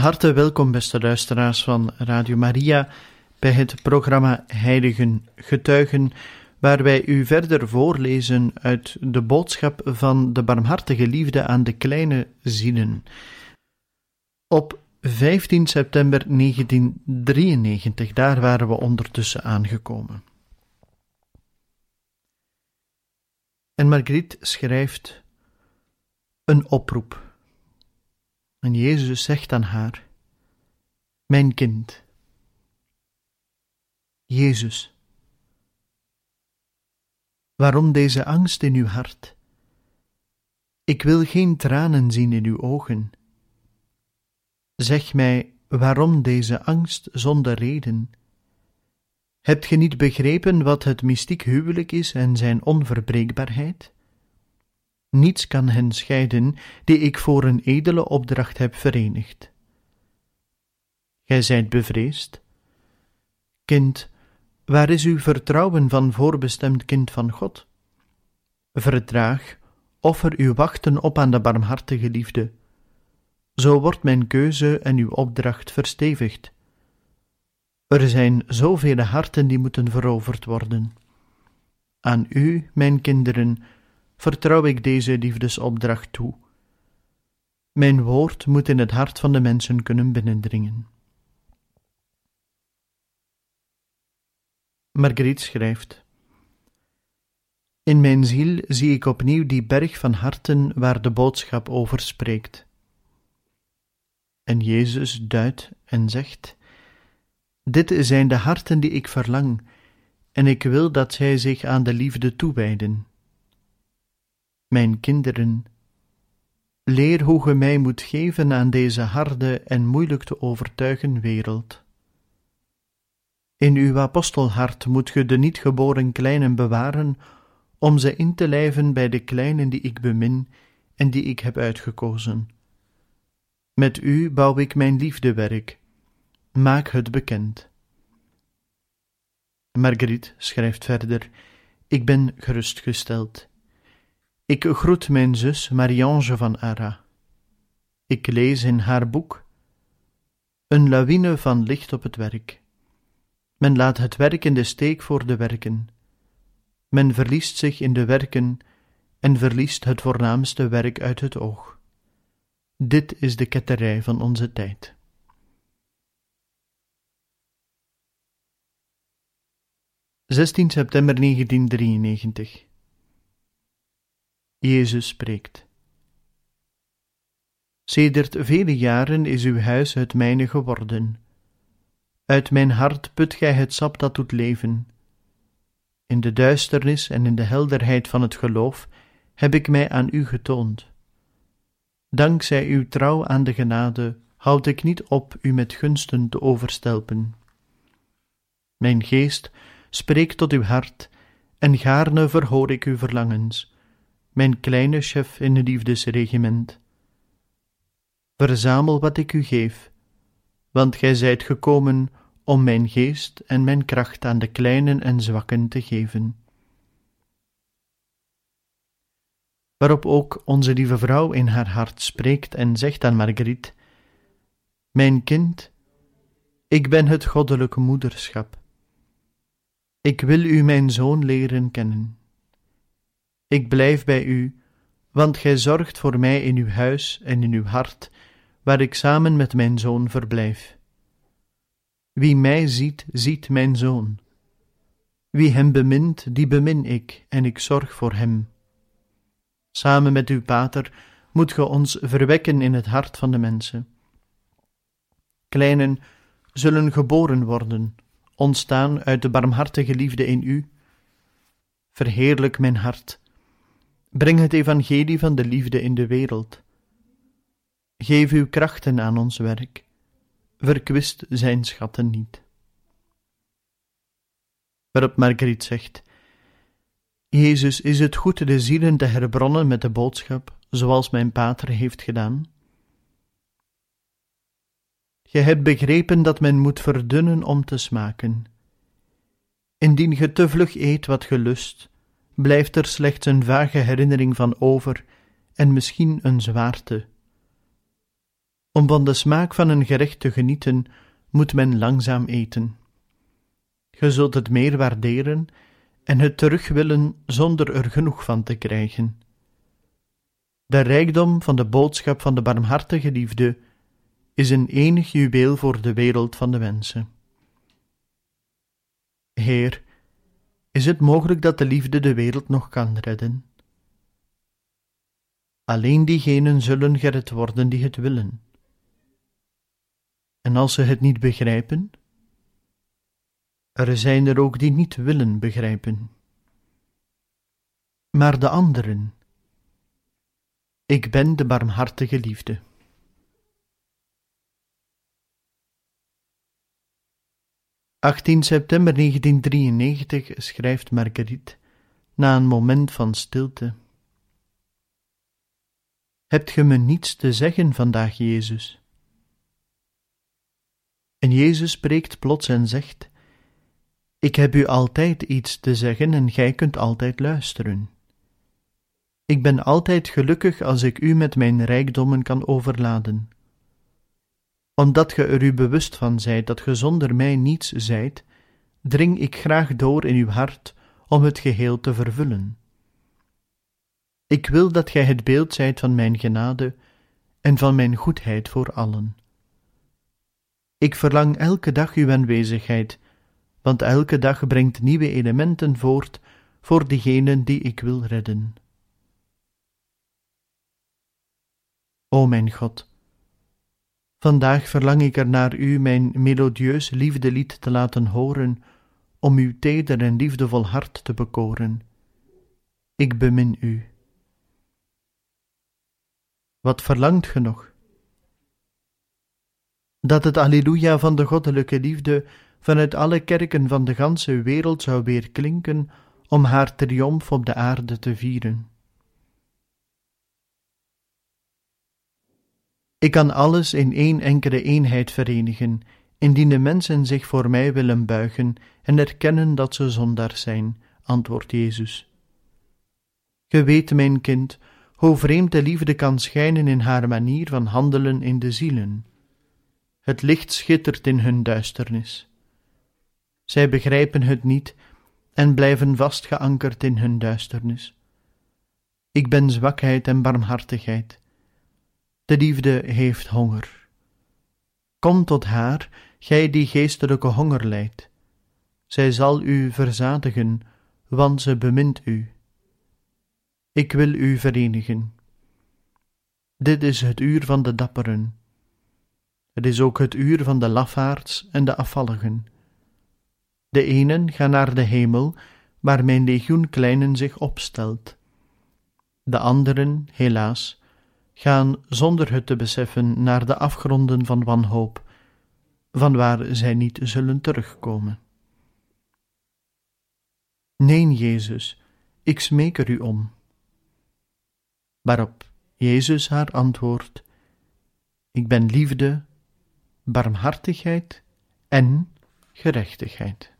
Harte welkom, beste luisteraars van Radio Maria, bij het programma Heiligen Getuigen, waar wij u verder voorlezen uit de boodschap van de barmhartige liefde aan de kleine zielen. Op 15 september 1993, daar waren we ondertussen aangekomen. En Marguerite schrijft een oproep. En Jezus zegt aan haar: Mijn kind. Jezus, waarom deze angst in uw hart? Ik wil geen tranen zien in uw ogen. Zeg mij, waarom deze angst zonder reden? Hebt ge niet begrepen wat het mystiek huwelijk is en zijn onverbreekbaarheid? Niets kan hen scheiden die ik voor een edele opdracht heb verenigd. Gij zijt bevreesd? Kind, waar is uw vertrouwen van voorbestemd kind van God? Verdraag, offer uw wachten op aan de barmhartige liefde. Zo wordt mijn keuze en uw opdracht verstevigd. Er zijn zoveel harten die moeten veroverd worden. Aan u, mijn kinderen, vertrouw ik deze liefdesopdracht toe. Mijn woord moet in het hart van de mensen kunnen binnendringen. Marguerite schrijft: In mijn ziel zie ik opnieuw die berg van harten waar de boodschap over spreekt. En Jezus duidt en zegt: Dit zijn de harten die ik verlang, en ik wil dat zij zich aan de liefde toewijden. Mijn kinderen, leer hoe ge mij moet geven aan deze harde en moeilijk te overtuigen wereld. In uw apostelhart moet ge de niet geboren kleinen bewaren, om ze in te lijven bij de kleinen die ik bemin en die ik heb uitgekozen. Met u bouw ik mijn liefdewerk. Maak het bekend. Marguerite schrijft verder: Ik ben gerustgesteld. Ik groet mijn zus Marie-Ange van Ara. Ik lees in haar boek Een lawine van licht op het werk. Men laat het werk in de steek voor de werken. Men verliest zich in de werken en verliest het voornaamste werk uit het oog. Dit is de ketterij van onze tijd. (16 september 1993) Jezus spreekt. Sedert vele jaren is uw huis het mijne geworden. Uit mijn hart put gij het sap dat doet leven. In de duisternis en in de helderheid van het geloof heb ik mij aan u getoond. Dankzij uw trouw aan de genade houd ik niet op u met gunsten te overstelpen. Mijn geest spreekt tot uw hart, en gaarne verhoor ik uw verlangens mijn kleine chef in het liefdesregiment. Verzamel wat ik u geef, want gij zijt gekomen om mijn geest en mijn kracht aan de kleinen en zwakken te geven. Waarop ook onze lieve vrouw in haar hart spreekt en zegt aan Marguerite: Mijn kind, ik ben het goddelijke moederschap. Ik wil u mijn zoon leren kennen. Ik blijf bij u, want gij zorgt voor mij in uw huis en in uw hart, waar ik samen met mijn zoon verblijf. Wie mij ziet, ziet mijn zoon. Wie hem bemint, die bemin ik, en ik zorg voor hem. Samen met uw pater moet ge ons verwekken in het hart van de mensen. Kleinen zullen geboren worden, ontstaan uit de barmhartige liefde in u, verheerlijk mijn hart. Breng het evangelie van de liefde in de wereld. Geef uw krachten aan ons werk. Verkwist zijn schatten niet. Waarop Marguerite zegt: Jezus, is het goed de zielen te herbronnen met de boodschap, zoals mijn pater heeft gedaan? Je hebt begrepen dat men moet verdunnen om te smaken. Indien ge te vlug eet wat ge lust, blijft er slechts een vage herinnering van over en misschien een zwaarte. Om van de smaak van een gerecht te genieten, moet men langzaam eten. Ge zult het meer waarderen en het terug willen zonder er genoeg van te krijgen. De rijkdom van de boodschap van de barmhartige liefde is een enig juweel voor de wereld van de mensen. Heer, is het mogelijk dat de liefde de wereld nog kan redden? Alleen diegenen zullen gered worden die het willen. En als ze het niet begrijpen, er zijn er ook die niet willen begrijpen. Maar de anderen, ik ben de barmhartige liefde. 18 september 1993 schrijft Marguerite na een moment van stilte. Hebt ge me niets te zeggen vandaag, Jezus? En Jezus spreekt plots en zegt: Ik heb u altijd iets te zeggen en gij kunt altijd luisteren. Ik ben altijd gelukkig als ik u met mijn rijkdommen kan overladen omdat ge er u bewust van zijt dat ge zonder mij niets zijt, dring ik graag door in uw hart om het geheel te vervullen. Ik wil dat gij het beeld zijt van mijn genade en van mijn goedheid voor allen. Ik verlang elke dag uw aanwezigheid, want elke dag brengt nieuwe elementen voort voor diegenen die ik wil redden. O mijn God, Vandaag verlang ik er naar u mijn melodieus liefdelied te laten horen, om uw teder en liefdevol hart te bekoren. Ik bemin u. Wat verlangt ge nog? Dat het Alleluia van de goddelijke liefde vanuit alle kerken van de ganse wereld zou weer klinken om haar triomf op de aarde te vieren. Ik kan alles in één enkele eenheid verenigen, indien de mensen zich voor mij willen buigen en erkennen dat ze zondaars zijn, antwoordt Jezus. Ge weet, mijn kind, hoe vreemd de liefde kan schijnen in haar manier van handelen in de zielen. Het licht schittert in hun duisternis. Zij begrijpen het niet en blijven vastgeankerd in hun duisternis. Ik ben zwakheid en barmhartigheid. De liefde heeft honger. Kom tot haar, gij die geestelijke honger lijdt. Zij zal u verzadigen, want ze bemint u. Ik wil u verenigen. Dit is het uur van de dapperen. Het is ook het uur van de lafaards en de afvalligen. De enen gaan naar de hemel, waar mijn legioen kleinen zich opstelt. De anderen, helaas, gaan zonder het te beseffen naar de afgronden van wanhoop, van waar zij niet zullen terugkomen. Nee, Jezus, ik smeek er u om. Waarop Jezus haar antwoordt: Ik ben liefde, barmhartigheid en gerechtigheid.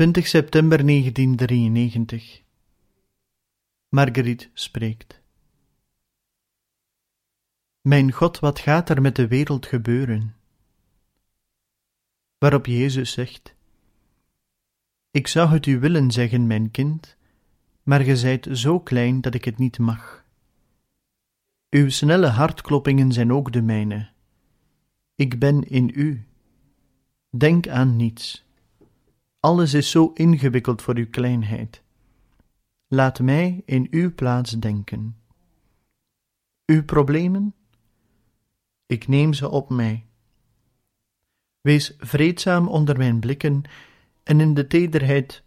20 september 1993 Marguerite spreekt. Mijn God, wat gaat er met de wereld gebeuren? Waarop Jezus zegt: Ik zou het u willen zeggen, mijn kind, maar ge zijt zo klein dat ik het niet mag. Uw snelle hartkloppingen zijn ook de mijne. Ik ben in u. Denk aan niets. Alles is zo ingewikkeld voor uw kleinheid. Laat mij in uw plaats denken. Uw problemen? Ik neem ze op mij. Wees vreedzaam onder mijn blikken en in de tederheid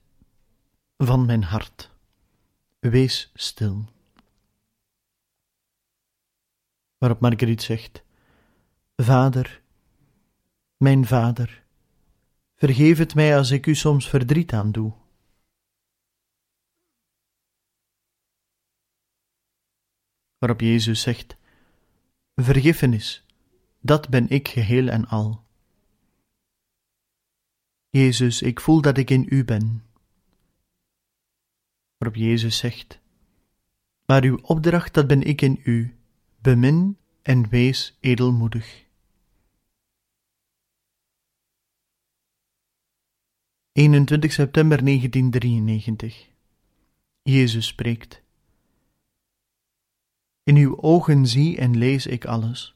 van mijn hart. Wees stil. Waarop Marguerite zegt: Vader, mijn vader, vergeef het mij als ik u soms verdriet aandoe. Waarop Jezus zegt: Vergiffenis, dat ben ik geheel en al. Jezus, ik voel dat ik in u ben. Waarop Jezus zegt: Maar uw opdracht, dat ben ik in u, bemin en wees edelmoedig. 21 september 1993 Jezus spreekt. In uw ogen zie en lees ik alles.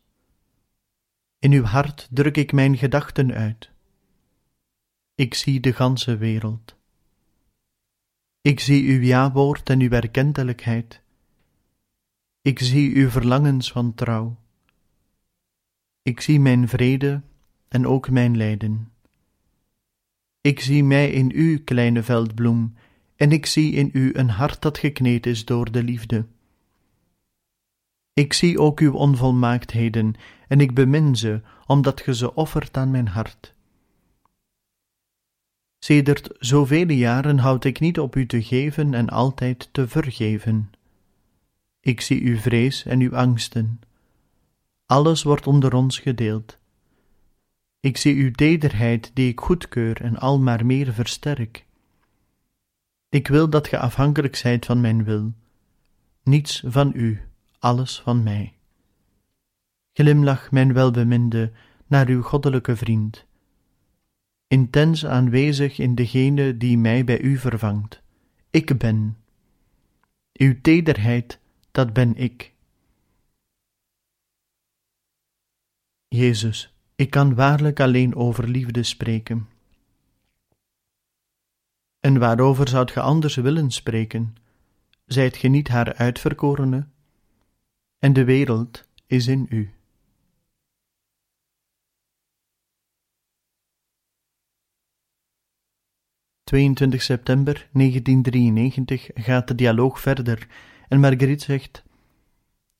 In uw hart druk ik mijn gedachten uit. Ik zie de ganse wereld. Ik zie uw ja-woord en uw erkentelijkheid. Ik zie uw verlangens van trouw. Ik zie mijn vrede en ook mijn lijden. Ik zie mij in u, kleine veldbloem, en ik zie in u een hart dat gekneed is door de liefde. Ik zie ook uw onvolmaaktheden, en ik bemin ze, omdat ge ze offert aan mijn hart. Sedert zoveel jaren houd ik niet op u te geven en altijd te vergeven. Ik zie uw vrees en uw angsten. Alles wordt onder ons gedeeld. Ik zie uw tederheid die ik goedkeur en al maar meer versterk. Ik wil dat ge afhankelijk zijt van mijn wil. Niets van u, alles van mij. Glimlach, mijn welbeminde, naar uw goddelijke vriend, intens aanwezig in degene die mij bij u vervangt. Ik ben. Uw tederheid, dat ben ik. Jezus, ik kan waarlijk alleen over liefde spreken. En waarover zoudt ge anders willen spreken? Zijt ge niet haar uitverkorene? En de wereld is in u. ...22 september 1993 gaat de dialoog verder en Marguerite zegt: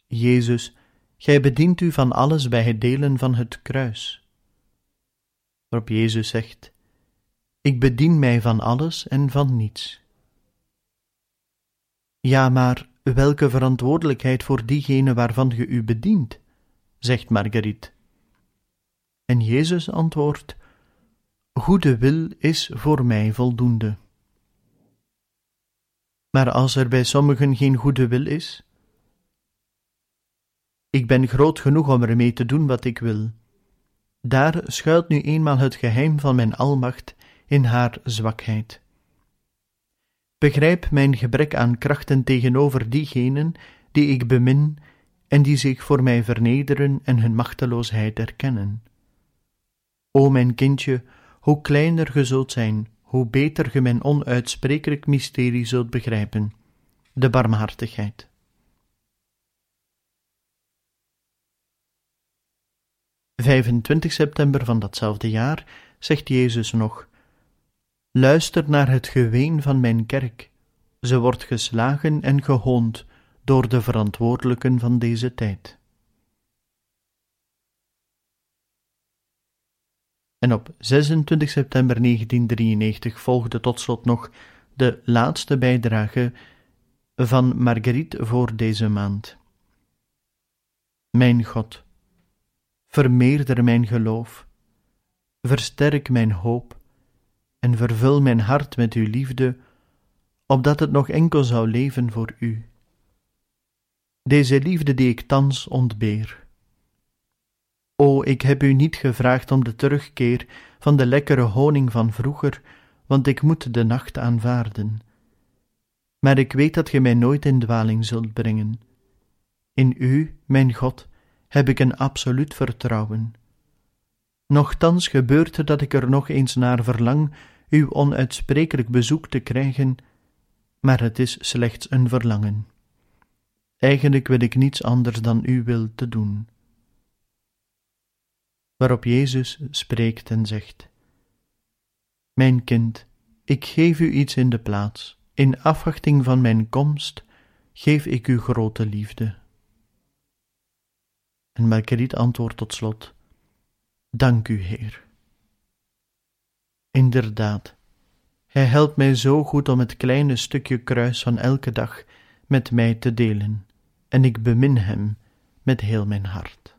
Jezus, gij bedient u van alles bij het delen van het kruis. Waarop Jezus zegt: Ik bedien mij van alles en van niets. Ja, maar welke verantwoordelijkheid voor diegene waarvan ge u bedient? zegt Marguerite. En Jezus antwoordt: Goede wil is voor mij voldoende. Maar als er bij sommigen geen goede wil is, ik ben groot genoeg om ermee te doen wat ik wil. Daar schuilt nu eenmaal het geheim van mijn almacht in haar zwakheid. Begrijp mijn gebrek aan krachten tegenover diegenen die ik bemin en die zich voor mij vernederen en hun machteloosheid erkennen. O mijn kindje, hoe kleiner ge zult zijn, hoe beter ge mijn onuitsprekelijk mysterie zult begrijpen, de barmhartigheid. 25 september van datzelfde jaar zegt Jezus nog: Luister naar het geween van mijn kerk. Ze wordt geslagen en gehoond door de verantwoordelijken van deze tijd. En op 26 september 1993 volgde tot slot nog de laatste bijdrage van Marguerite voor deze maand. Mijn God, vermeerder mijn geloof, versterk mijn hoop en vervul mijn hart met uw liefde, opdat het nog enkel zou leven voor u. Deze liefde die ik thans ontbeer. O, ik heb u niet gevraagd om de terugkeer van de lekkere honing van vroeger, want ik moet de nacht aanvaarden. Maar ik weet dat ge mij nooit in dwaling zult brengen. In u, mijn God, heb ik een absoluut vertrouwen. Nochtans gebeurt er dat ik er nog eens naar verlang uw onuitsprekelijk bezoek te krijgen, maar het is slechts een verlangen. Eigenlijk wil ik niets anders dan uw wil te doen. Waarop Jezus spreekt en zegt: Mijn kind, ik geef u iets in de plaats. In afwachting van mijn komst geef ik u grote liefde. En Marguerite antwoordt tot slot: Dank u, Heer. Inderdaad, Hij helpt mij zo goed om het kleine stukje kruis van elke dag met mij te delen, en ik bemin Hem met heel mijn hart.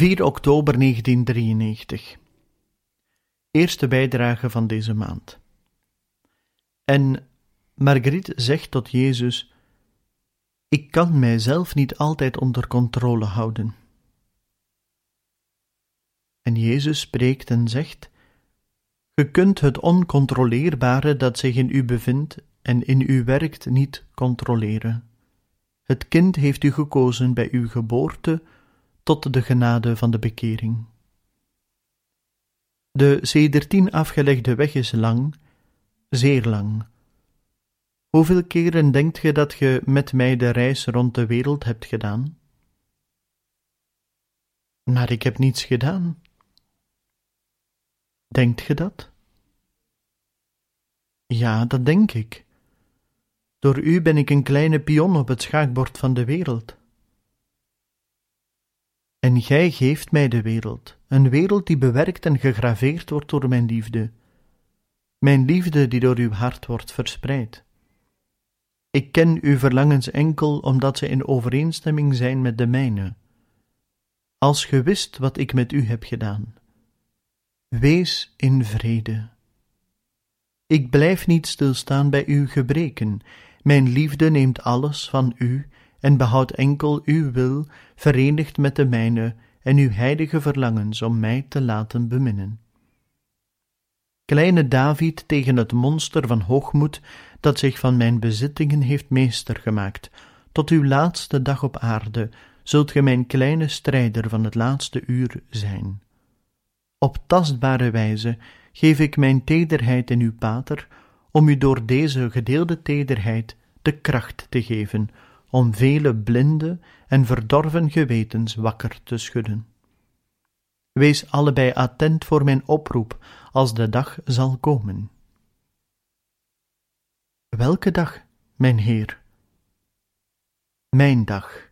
4 oktober 1993. Eerste bijdrage van deze maand. En Marguerite zegt tot Jezus: Ik kan mijzelf niet altijd onder controle houden. En Jezus spreekt en zegt: Ge kunt het oncontroleerbare dat zich in u bevindt en in u werkt niet controleren. Het kind heeft u gekozen bij uw geboorte tot de genade van de bekering. De sedertien afgelegde weg is lang, zeer lang. Hoeveel keren denkt ge dat ge met mij de reis rond de wereld hebt gedaan? Maar ik heb niets gedaan. Denkt ge dat? Ja, dat denk ik. Door u ben ik een kleine pion op het schaakbord van de wereld. En gij geeft mij de wereld, een wereld die bewerkt en gegraveerd wordt door mijn liefde, mijn liefde die door uw hart wordt verspreid. Ik ken uw verlangens enkel omdat ze in overeenstemming zijn met de mijne. Als ge wist wat ik met u heb gedaan. Wees in vrede. Ik blijf niet stilstaan bij uw gebreken. Mijn liefde neemt alles van u en behoudt enkel uw wil, verenigd met de mijne en uw heilige verlangens om mij te laten beminnen. Kleine David tegen het monster van hoogmoed dat zich van mijn bezittingen heeft meester gemaakt, tot uw laatste dag op aarde zult ge mijn kleine strijder van het laatste uur zijn. Op tastbare wijze geef ik mijn tederheid in uw pater, om u door deze gedeelde tederheid de kracht te geven om vele blinde en verdorven gewetens wakker te schudden. Wees allebei attent voor mijn oproep als de dag zal komen. Welke dag, mijn Heer? Mijn dag.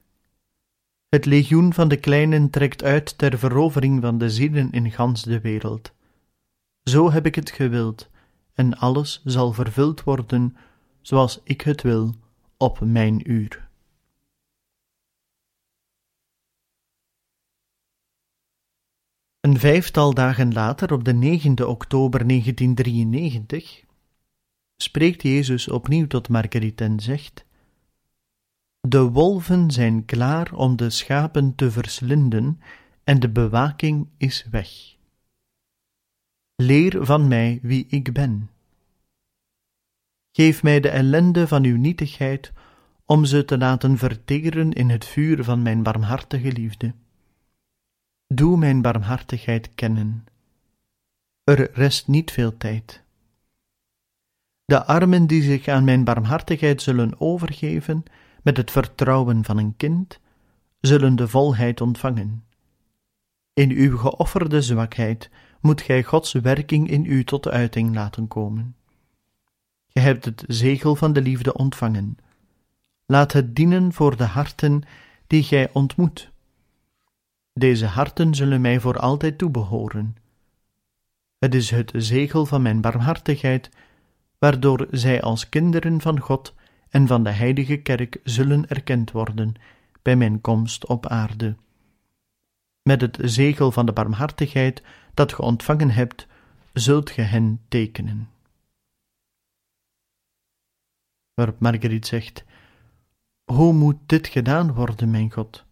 Het legioen van de kleinen trekt uit ter verovering van de zielen in gans de wereld. Zo heb ik het gewild, en alles zal vervuld worden zoals ik het wil op mijn uur. Een vijftal dagen later, op de 9e oktober 1993, spreekt Jezus opnieuw tot Marguerite en zegt: De wolven zijn klaar om de schapen te verslinden en de bewaking is weg. Leer van mij wie ik ben. Geef mij de ellende van uw nietigheid om ze te laten verteren in het vuur van mijn barmhartige liefde. Doe mijn barmhartigheid kennen. Er rest niet veel tijd. De armen die zich aan mijn barmhartigheid zullen overgeven, met het vertrouwen van een kind, zullen de volheid ontvangen. In uw geofferde zwakheid moet gij Gods werking in u tot uiting laten komen. Gij hebt het zegel van de liefde ontvangen. Laat het dienen voor de harten die gij ontmoet deze harten zullen mij voor altijd toebehoren. Het is het zegel van mijn barmhartigheid, waardoor zij als kinderen van God en van de heilige kerk zullen erkend worden bij mijn komst op aarde. Met het zegel van de barmhartigheid dat ge ontvangen hebt, zult ge hen tekenen. Waarop Marguerite zegt: Hoe moet dit gedaan worden, mijn God?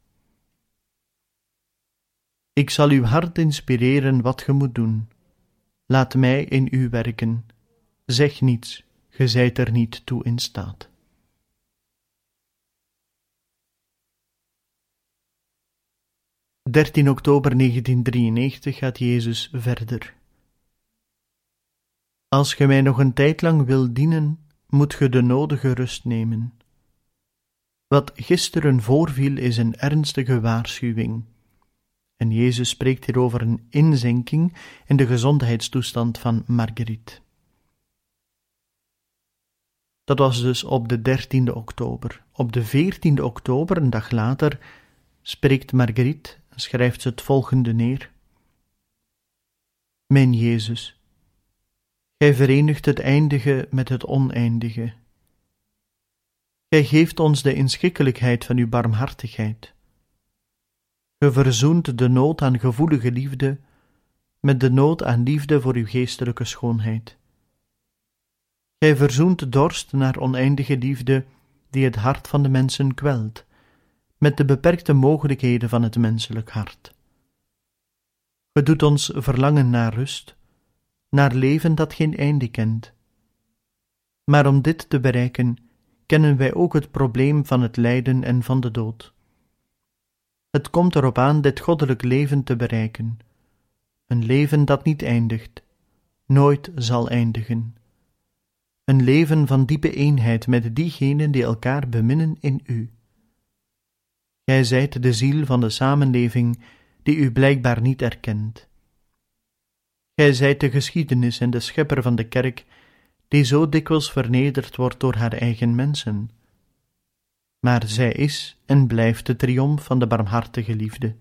Ik zal uw hart inspireren wat ge moet doen. Laat mij in u werken. Zeg niets, ge zijt er niet toe in staat. Dertien oktober 1993 gaat Jezus verder. Als ge mij nog een tijd lang wil dienen, moet ge de nodige rust nemen. Wat gisteren voorviel is een ernstige waarschuwing en Jezus spreekt hier over een inzinking in de gezondheidstoestand van Marguerite. Dat was dus op de 13e oktober. Op de 14e oktober, een dag later, spreekt Marguerite en schrijft ze het volgende neer. Mijn Jezus, Gij verenigt het eindige met het oneindige. Gij geeft ons de inschikkelijkheid van uw barmhartigheid. Ge verzoent de nood aan gevoelige liefde met de nood aan liefde voor uw geestelijke schoonheid. Gij verzoent dorst naar oneindige liefde die het hart van de mensen kwelt, met de beperkte mogelijkheden van het menselijk hart. Ge doet ons verlangen naar rust, naar leven dat geen einde kent. Maar om dit te bereiken, kennen wij ook het probleem van het lijden en van de dood. Het komt erop aan dit goddelijk leven te bereiken, een leven dat niet eindigt, nooit zal eindigen, een leven van diepe eenheid met diegenen die elkaar beminnen in u. Gij zijt de ziel van de samenleving die u blijkbaar niet erkent. Gij zijt de geschiedenis en de schepper van de kerk, die zo dikwijls vernederd wordt door haar eigen mensen. Maar zij is en blijft de triomf van de barmhartige liefde.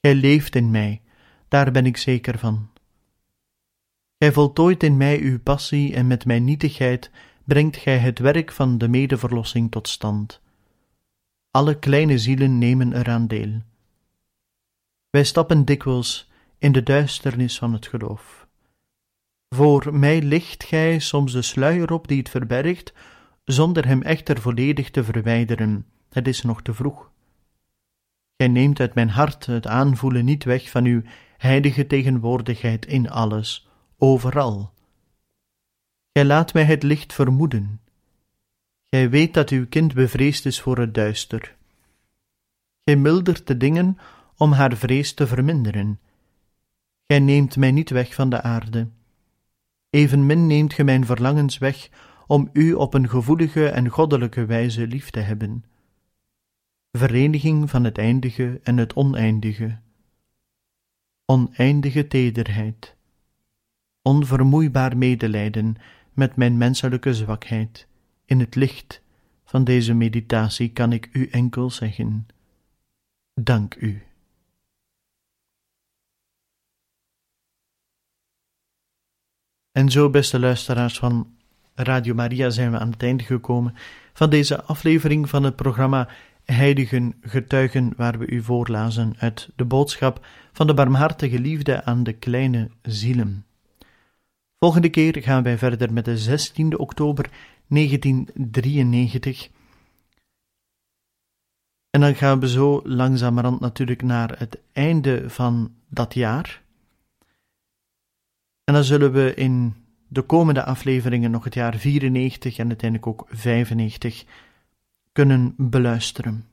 Gij leeft in mij, daar ben ik zeker van. Gij voltooit in mij uw passie en met mijn nietigheid brengt gij het werk van de medeverlossing tot stand. Alle kleine zielen nemen eraan deel. Wij stappen dikwijls in de duisternis van het geloof. Voor mij licht gij soms de sluier op die het verbergt, zonder hem echter volledig te verwijderen. Het is nog te vroeg. Gij neemt uit mijn hart het aanvoelen niet weg van uw heilige tegenwoordigheid in alles, overal. Gij laat mij het licht vermoeden. Gij weet dat uw kind bevreesd is voor het duister. Gij mildert de dingen om haar vrees te verminderen. Gij neemt mij niet weg van de aarde. Evenmin neemt ge mijn verlangens weg om u op een gevoelige en goddelijke wijze lief te hebben. Vereniging van het eindige en het oneindige. Oneindige tederheid. Onvermoeibaar medelijden met mijn menselijke zwakheid. In het licht van deze meditatie kan ik u enkel zeggen: Dank u. En zo, beste luisteraars van Radio Maria, zijn we aan het einde gekomen van deze aflevering van het programma Heiligen Getuigen, waar we u voorlazen uit de boodschap van de barmhartige liefde aan de kleine zielen. Volgende keer gaan wij verder met de 16 oktober 1993. En dan gaan we zo langzamerhand natuurlijk naar het einde van dat jaar. En dan zullen we in de komende afleveringen nog het jaar 94 en uiteindelijk ook 95 kunnen beluisteren.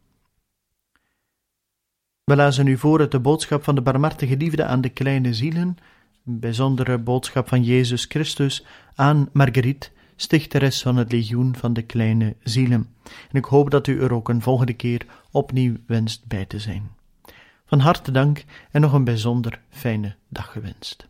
We lazen u voor uit de boodschap van de barmhartige liefde aan de kleine zielen, een bijzondere boodschap van Jezus Christus aan Marguerite, stichteres van het legioen van de kleine zielen. En ik hoop dat u er ook een volgende keer opnieuw wenst bij te zijn. Van harte dank en nog een bijzonder fijne dag gewenst.